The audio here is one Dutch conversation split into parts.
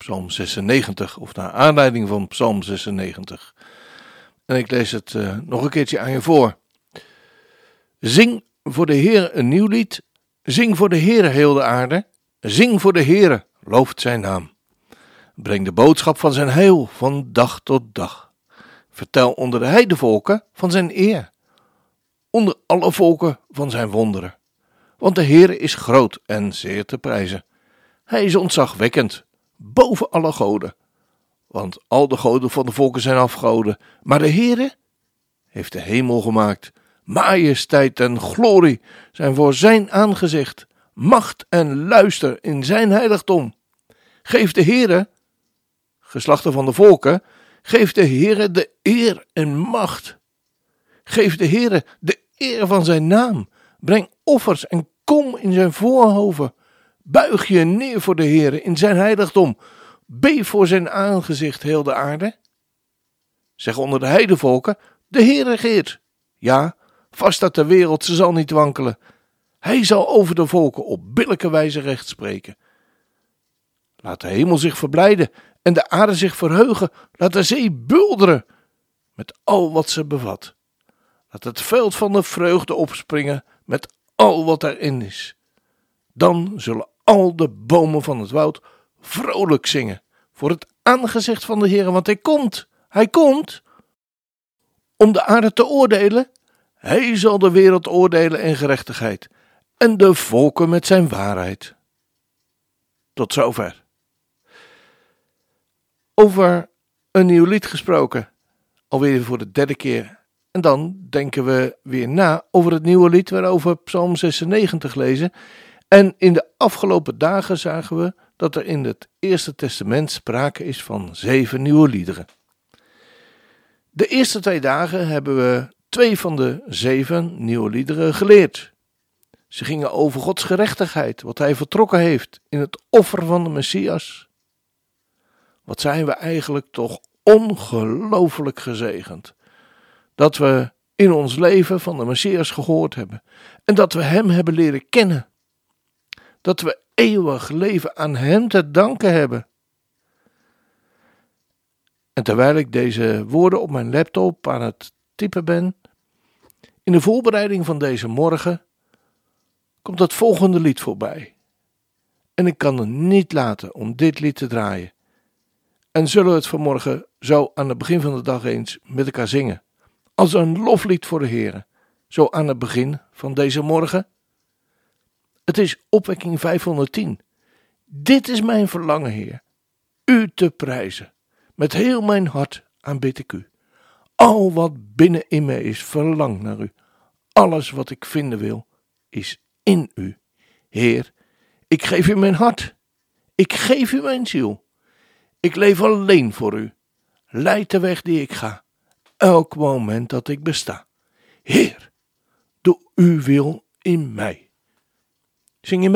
Psalm 96, of naar aanleiding van Psalm 96. En ik lees het uh, nog een keertje aan je voor. Zing voor de Heer een nieuw lied. Zing voor de Heer heel de aarde. Zing voor de Heer, looft zijn naam. Breng de boodschap van zijn heil van dag tot dag. Vertel onder de heidevolken van zijn eer. Onder alle volken van zijn wonderen. Want de Heer is groot en zeer te prijzen. Hij is ontzagwekkend, boven alle goden. Want al de goden van de volken zijn afgoden, maar de Heere heeft de hemel gemaakt. Majesteit en glorie zijn voor zijn aangezicht. Macht en luister in zijn heiligdom. Geef de Heere, geslachten van de volken, geef de Heere de eer en macht. Geef de Heere de eer van zijn naam. Breng offers en kom in zijn voorhoven. Buig je neer voor de Heer in zijn heiligdom. Beef voor zijn aangezicht heel de aarde. Zeg onder de heidevolken, de Heer regeert. Ja, vast staat de wereld, ze zal niet wankelen. Hij zal over de volken op billijke wijze recht spreken. Laat de hemel zich verblijden en de aarde zich verheugen. Laat de zee bulderen met al wat ze bevat. Laat het veld van de vreugde opspringen met al wat erin is. Dan zullen al de bomen van het woud vrolijk zingen voor het aangezicht van de Heer, want hij komt, hij komt om de aarde te oordelen. Hij zal de wereld oordelen in gerechtigheid en de volken met zijn waarheid. Tot zover. Over een nieuw lied gesproken, alweer voor de derde keer. En dan denken we weer na over het nieuwe lied waarover Psalm 96 lezen. En in de afgelopen dagen zagen we dat er in het Eerste Testament sprake is van zeven nieuwe liederen. De eerste twee dagen hebben we twee van de zeven nieuwe liederen geleerd. Ze gingen over Gods gerechtigheid, wat Hij vertrokken heeft in het offer van de Messias. Wat zijn we eigenlijk toch ongelooflijk gezegend dat we in ons leven van de Messias gehoord hebben en dat we Hem hebben leren kennen dat we eeuwig leven aan Hem te danken hebben. En terwijl ik deze woorden op mijn laptop aan het typen ben, in de voorbereiding van deze morgen, komt het volgende lied voorbij. En ik kan het niet laten om dit lied te draaien. En zullen we het vanmorgen zo aan het begin van de dag eens met elkaar zingen. Als een loflied voor de Heer. Zo aan het begin van deze morgen. Het is opwekking 510. Dit is mijn verlangen, Heer, u te prijzen. Met heel mijn hart aanbid ik u. Al wat binnen in mij is, verlangt naar u. Alles wat ik vinden wil, is in u. Heer, ik geef u mijn hart. Ik geef u mijn ziel. Ik leef alleen voor u. Leid de weg die ik ga. Elk moment dat ik besta. Heer, doe uw wil in mij. Zing je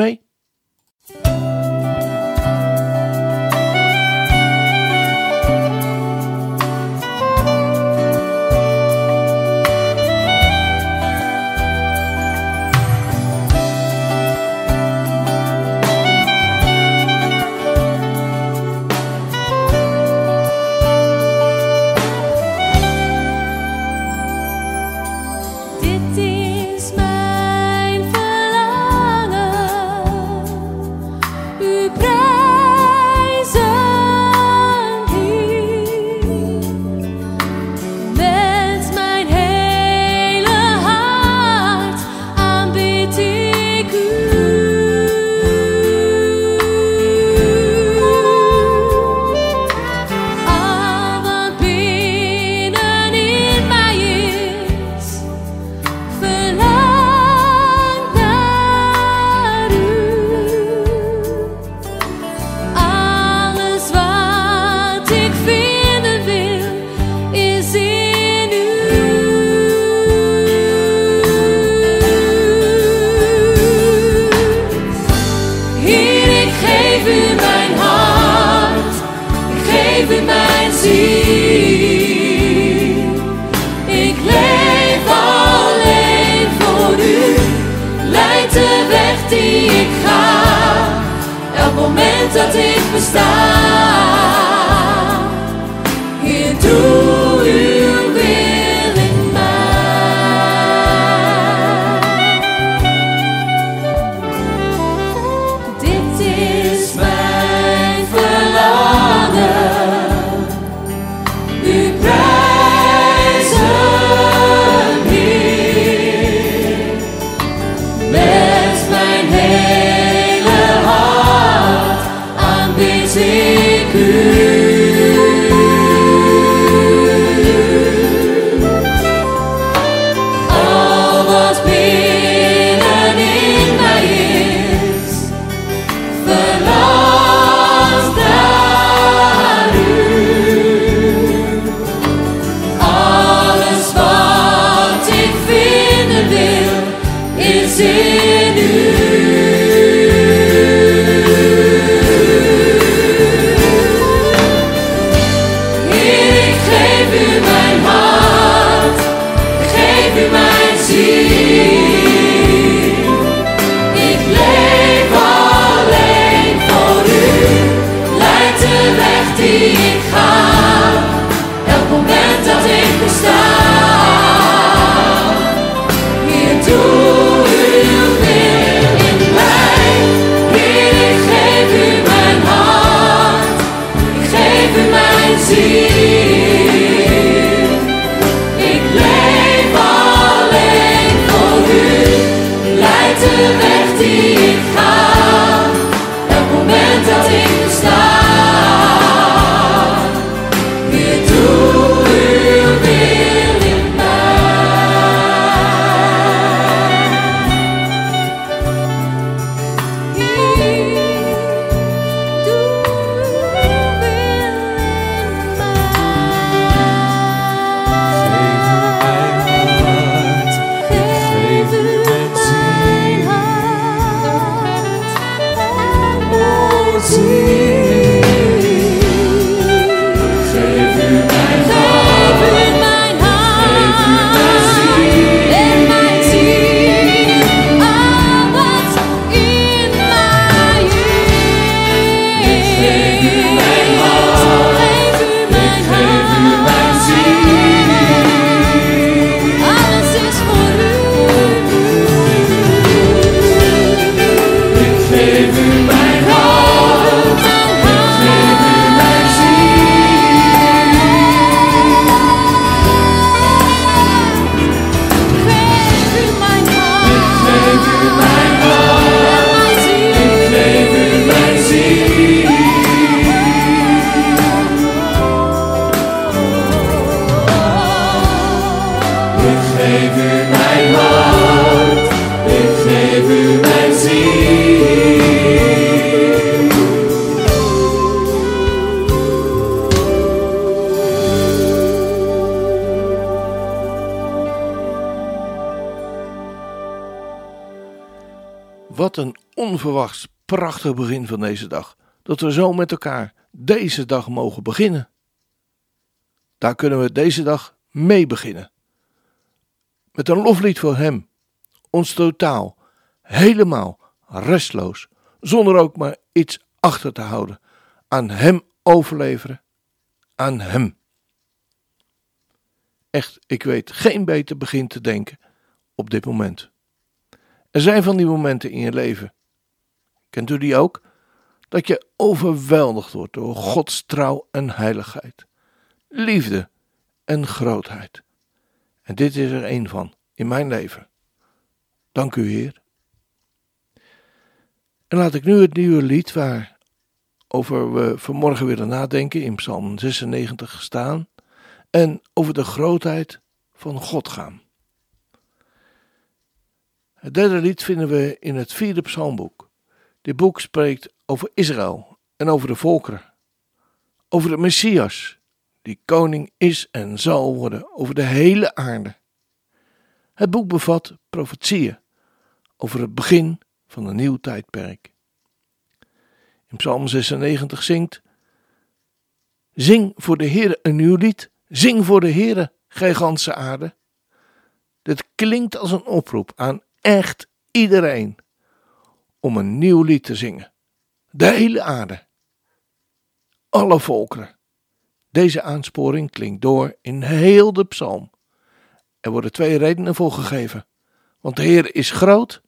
prachtig begin van deze dag. Dat we zo met elkaar deze dag mogen beginnen. Daar kunnen we deze dag mee beginnen. Met een loflied voor Hem. Ons totaal, helemaal, restloos, zonder ook maar iets achter te houden. Aan Hem overleveren. Aan Hem. Echt, ik weet geen beter begin te denken op dit moment. Er zijn van die momenten in je leven. Kent u die ook? Dat je overweldigd wordt door Gods trouw en heiligheid, liefde en grootheid. En dit is er één van in mijn leven. Dank u, Heer. En laat ik nu het nieuwe lied waarover we vanmorgen willen nadenken in Psalm 96 staan en over de grootheid van God gaan. Het derde lied vinden we in het vierde psalmboek. Dit boek spreekt over Israël en over de volkeren. Over de Messias, die koning is en zal worden over de hele aarde. Het boek bevat profetieën over het begin van een nieuw tijdperk. In Psalm 96 zingt: Zing voor de Heer een nieuw lied, zing voor de Heer, gij ganse aarde. Dit klinkt als een oproep aan echt iedereen om een nieuw lied te zingen. De hele aarde. Alle volkeren. Deze aansporing klinkt door in heel de psalm. Er worden twee redenen voor gegeven. Want de Heer is groot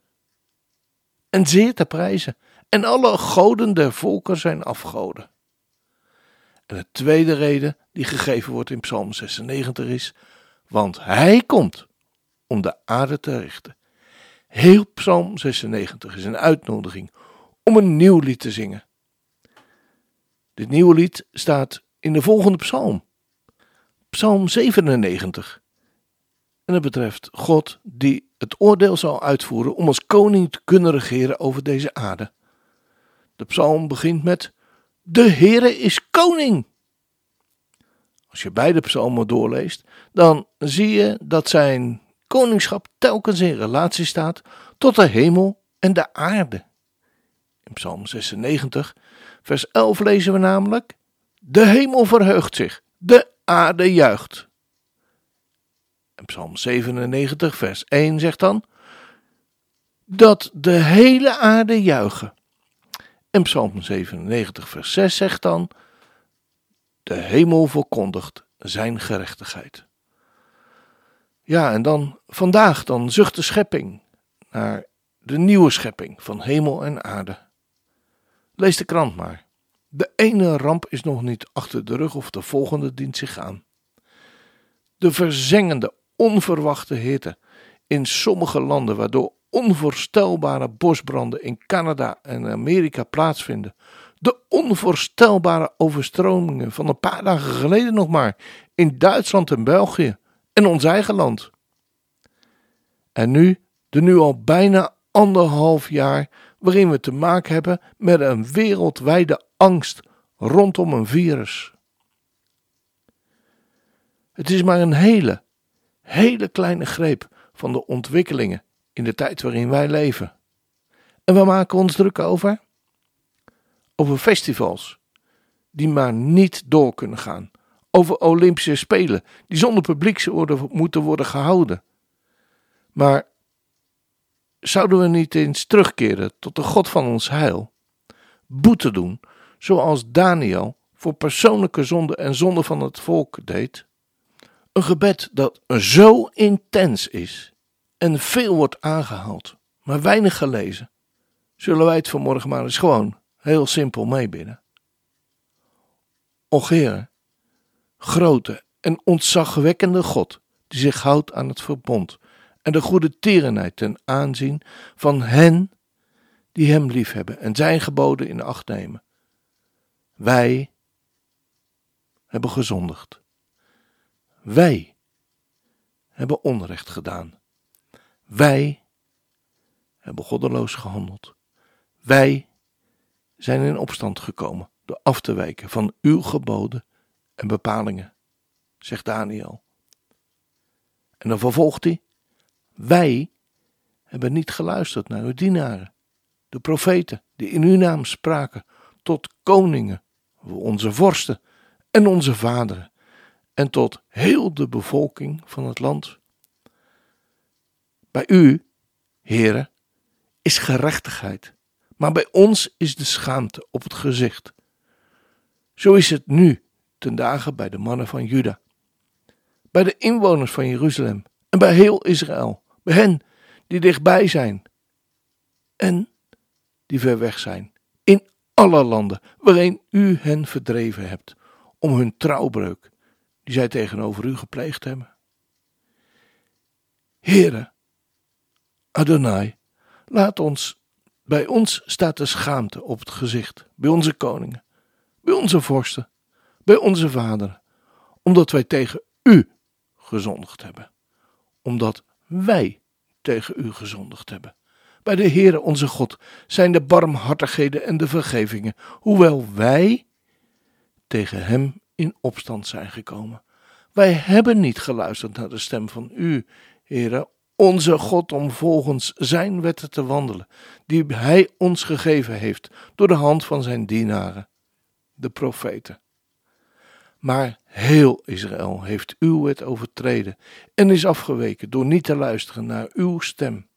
en zeer te prijzen. En alle goden der volken zijn afgoden. En de tweede reden die gegeven wordt in Psalm 96 is: Want Hij komt om de aarde te richten. Heel Psalm 96 is een uitnodiging om een nieuw lied te zingen. Dit nieuwe lied staat in de volgende psalm, Psalm 97. En het betreft God die het oordeel zal uitvoeren om als koning te kunnen regeren over deze aarde. De psalm begint met: De Heere is koning. Als je beide psalmen doorleest, dan zie je dat zijn koningschap telkens in relatie staat tot de hemel en de aarde. In Psalm 96, vers 11 lezen we namelijk: De hemel verheugt zich, de aarde juicht. En Psalm 97, vers 1 zegt dan: Dat de hele aarde juichen. En Psalm 97, vers 6 zegt dan: De hemel verkondigt zijn gerechtigheid. Ja, en dan vandaag, dan zucht de schepping naar de nieuwe schepping van hemel en aarde. Lees de krant maar. De ene ramp is nog niet achter de rug of de volgende dient zich aan. De verzengende, onverwachte hitte in sommige landen, waardoor onvoorstelbare bosbranden in Canada en Amerika plaatsvinden. De onvoorstelbare overstromingen van een paar dagen geleden nog maar in Duitsland en België en ons eigen land. En nu, de nu al bijna anderhalf jaar waarin we te maken hebben met een wereldwijde angst rondom een virus. Het is maar een hele, hele kleine greep van de ontwikkelingen in de tijd waarin wij leven. En we maken ons druk over? Over festivals die maar niet door kunnen gaan. Over Olympische Spelen die zonder publiek moeten worden gehouden. Maar zouden we niet eens terugkeren tot de God van ons heil? Boete doen, zoals Daniel voor persoonlijke zonde en zonde van het volk deed? Een gebed dat zo intens is en veel wordt aangehaald, maar weinig gelezen. Zullen wij het vanmorgen maar eens gewoon heel simpel meebidden? Och Heer, grote en ontzagwekkende God, die zich houdt aan het verbond en de goede tierenheid ten aanzien van hen die hem liefhebben en zijn geboden in acht nemen. Wij hebben gezondigd. Wij hebben onrecht gedaan. Wij hebben goddeloos gehandeld. Wij zijn in opstand gekomen door af te wijken van uw geboden en bepalingen, zegt Daniel. En dan vervolgt hij: Wij hebben niet geluisterd naar uw dienaren, de profeten, die in uw naam spraken, tot koningen, onze vorsten en onze vaderen, en tot heel de bevolking van het land. Bij u, heren, is gerechtigheid, maar bij ons is de schaamte op het gezicht. Zo is het nu ten dagen bij de mannen van Juda, bij de inwoners van Jeruzalem en bij heel Israël, bij hen die dichtbij zijn en die ver weg zijn, in alle landen waarin u hen verdreven hebt, om hun trouwbreuk die zij tegenover u gepleegd hebben. Heere, Adonai, laat ons, bij ons staat de schaamte op het gezicht, bij onze koningen, bij onze vorsten, bij onze vaderen, omdat wij tegen u gezondigd hebben, omdat wij tegen u gezondigd hebben. Bij de Heere onze God zijn de barmhartigheden en de vergevingen, hoewel wij tegen hem in opstand zijn gekomen. Wij hebben niet geluisterd naar de stem van u, Heere, onze God, om volgens zijn wetten te wandelen, die hij ons gegeven heeft door de hand van zijn dienaren, de profeten. Maar heel Israël heeft uw wet overtreden en is afgeweken door niet te luisteren naar uw stem.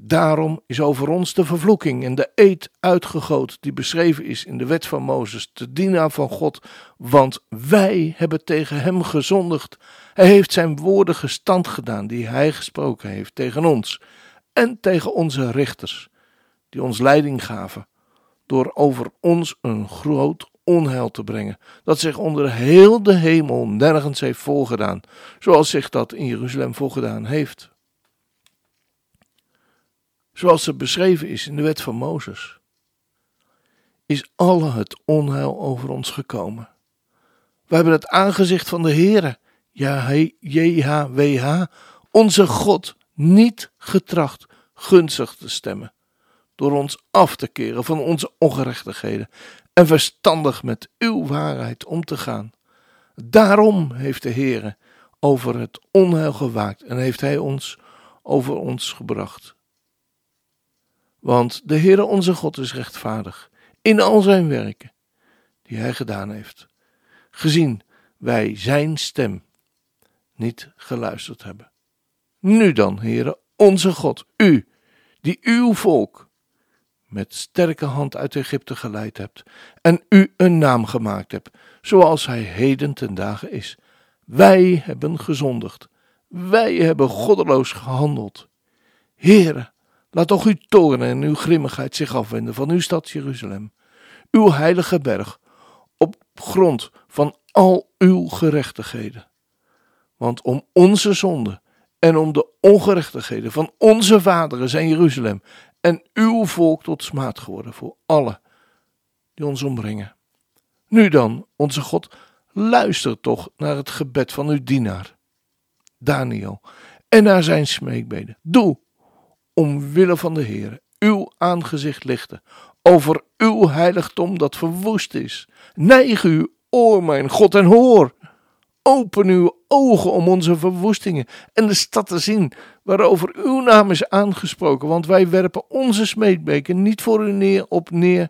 Daarom is over ons de vervloeking en de eed uitgegoten die beschreven is in de wet van Mozes, de dienaar van God, want wij hebben tegen hem gezondigd. Hij heeft zijn woorden gestand gedaan die hij gesproken heeft tegen ons en tegen onze richters, die ons leiding gaven, door over ons een groot onheil te brengen, dat zich onder heel de hemel nergens heeft voorgedaan, zoals zich dat in Jeruzalem voorgedaan heeft zoals het beschreven is in de wet van Mozes, is alle het onheil over ons gekomen. We hebben het aangezicht van de Heere, JHWH, onze God, niet getracht gunstig te stemmen, door ons af te keren van onze ongerechtigheden en verstandig met uw waarheid om te gaan. Daarom heeft de Heere over het onheil gewaakt en heeft Hij ons over ons gebracht. Want de Heere onze God is rechtvaardig in al zijn werken die Hij gedaan heeft, gezien wij Zijn stem niet geluisterd hebben. Nu dan, Heere, onze God, U, die uw volk met sterke hand uit Egypte geleid hebt en u een naam gemaakt hebt, zoals hij heden ten dagen is. Wij hebben gezondigd, wij hebben goddeloos gehandeld. Heere, laat toch uw toorn en uw grimmigheid zich afwenden van uw stad Jeruzalem, uw heilige berg, op grond van al uw gerechtigheden. Want om onze zonde en om de ongerechtigheden van onze vaderen zijn Jeruzalem en uw volk tot smaad geworden voor alle die ons ombrengen. Nu dan, onze God, luister toch naar het gebed van uw dienaar, Daniel, en naar zijn smeekbeden. Doe, omwille van de Heer, uw aangezicht lichten over uw heiligdom dat verwoest is. Neig uw oor, mijn God, en hoor. Open uw ogen om onze verwoestingen en de stad te zien waarover uw naam is aangesproken, want wij werpen onze smeedbeken niet voor u neer op neer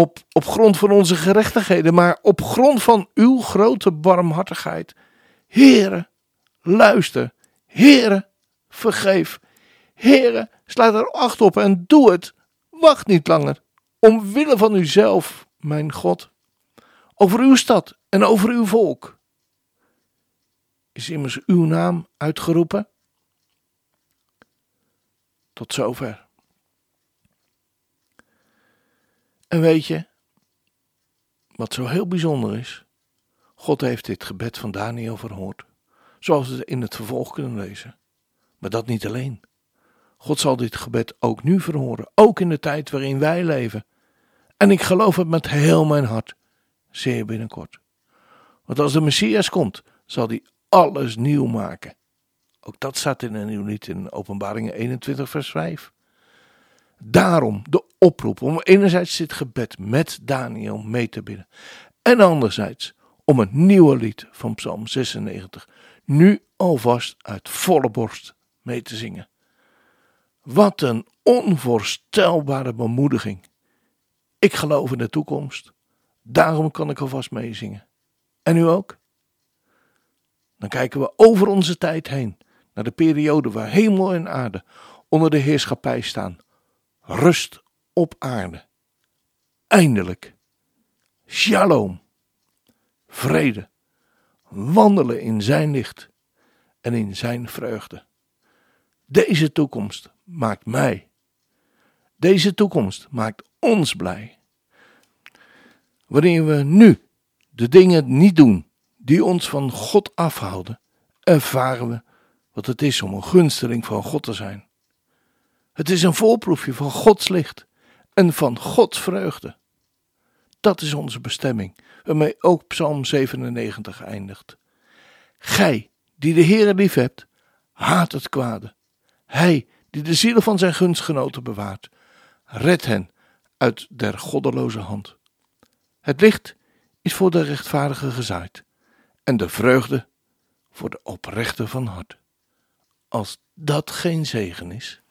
op, op grond van onze gerechtigheden, maar op grond van uw grote barmhartigheid. Heere, luister. Heere, vergeef. Heere, sla er acht op en doe het. Wacht niet langer. Omwille van uzelf, mijn God. Over uw stad en over uw volk is immers uw naam uitgeroepen. Tot zover. En weet je, wat zo heel bijzonder is? God heeft dit gebed van Daniel verhoord, zoals we in het vervolg kunnen lezen. Maar dat niet alleen. God zal dit gebed ook nu verhoren, ook in de tijd waarin wij leven. En ik geloof het met heel mijn hart, zeer binnenkort. Want als de Messias komt, zal hij alles nieuw maken. Ook dat staat in een nieuw lied in Openbaringen 21, vers 5. Daarom de oproep om enerzijds dit gebed met Daniel mee te bidden. En anderzijds om een nieuwe lied van Psalm 96 nu alvast uit volle borst mee te zingen. Wat een onvoorstelbare bemoediging. Ik geloof in de toekomst. Daarom kan ik alvast meezingen. En u ook? Dan kijken we over onze tijd heen naar de periode waar hemel en aarde onder de heerschappij staan. Rust op aarde. Eindelijk. Shalom. Vrede. Wandelen in zijn licht en in zijn vreugde. Deze toekomst maakt mij. Deze toekomst maakt ons blij. Wanneer we nu de dingen niet doen die ons van God afhouden, ervaren we wat het is om een gunsteling van God te zijn. Het is een voorproefje van Gods licht en van Gods vreugde. Dat is onze bestemming, waarmee ook Psalm 97 eindigt. Gij, die de Heere lief hebt, haat het kwade. Hij, die de zielen van zijn gunstgenoten bewaart, red hen uit der goddeloze hand. Het licht is voor de rechtvaardige gezaaid en de vreugde voor de oprechte van hart. Als dat geen zegen is.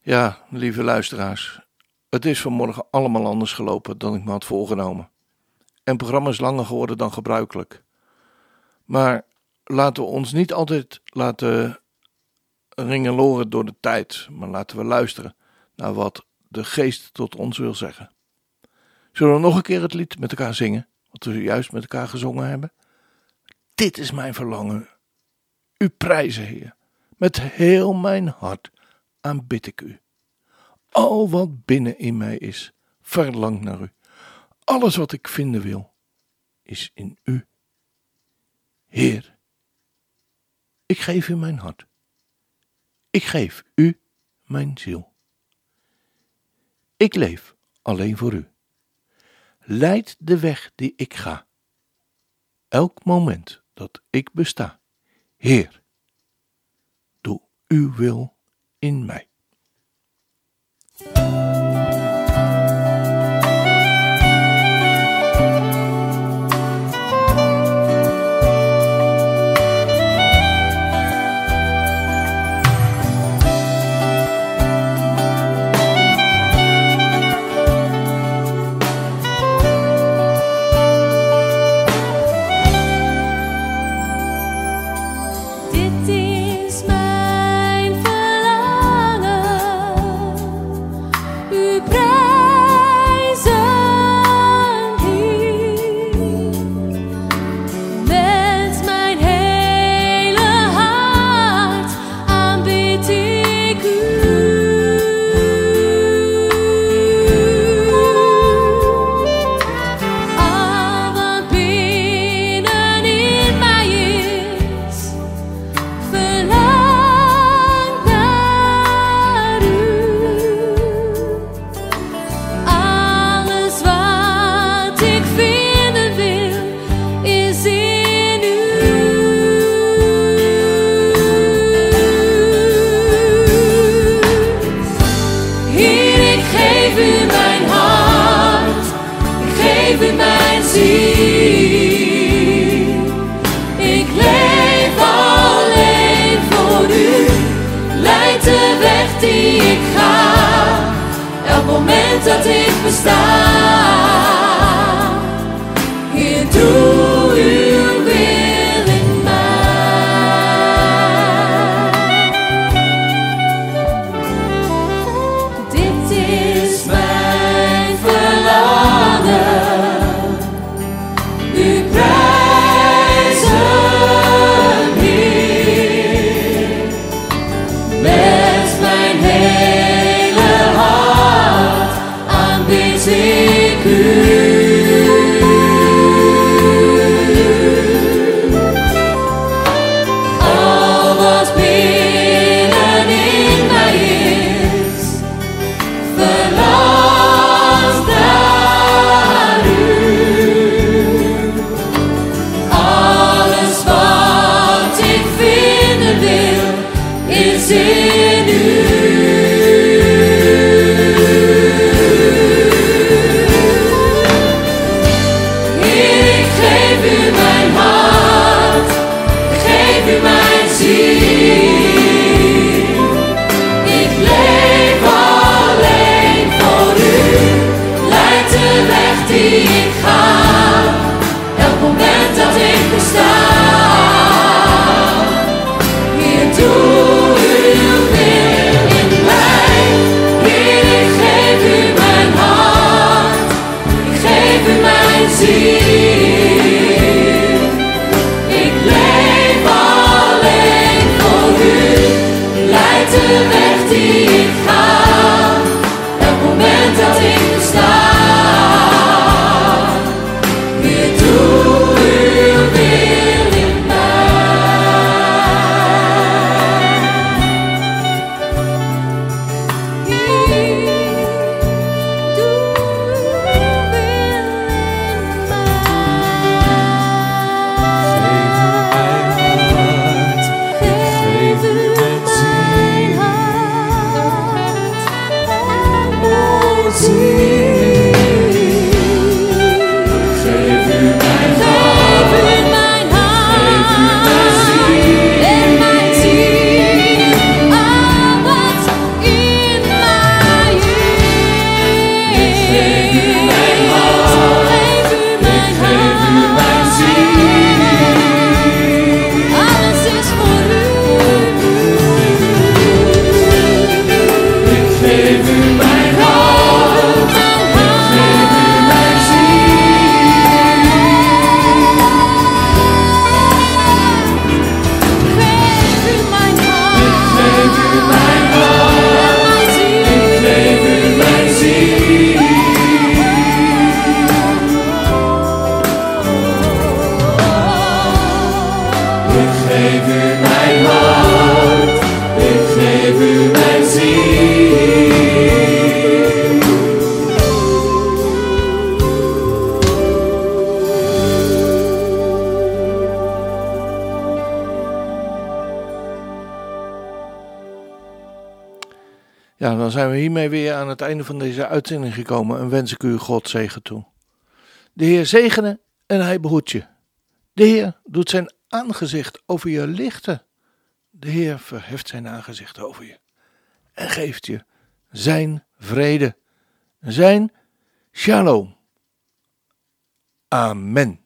Ja, lieve luisteraars, het is vanmorgen allemaal anders gelopen dan ik me had voorgenomen. En het programma is langer geworden dan gebruikelijk. Maar laten we ons niet altijd laten ringeloren door de tijd, maar laten we luisteren naar wat de geest tot ons wil zeggen. Zullen we nog een keer het lied met elkaar zingen, wat we juist met elkaar gezongen hebben? Dit is mijn verlangen. U prijzen, Heer. Met heel mijn hart aanbid ik u. Al wat binnen in mij is, verlangt naar u. Alles wat ik vinden wil, is in u. Heer, ik geef u mijn hart. Ik geef u mijn ziel. Ik leef alleen voor u. Leid de weg die ik ga. Elk moment dat ik besta. Heer, doe uw wil in mij. Het einde van deze uitzending gekomen en wens ik u God zegen toe. De Heer zegene en hij behoedt je. De Heer doet zijn aangezicht over je lichten. De Heer verheft zijn aangezicht over je en geeft je zijn vrede, zijn shalom. Amen.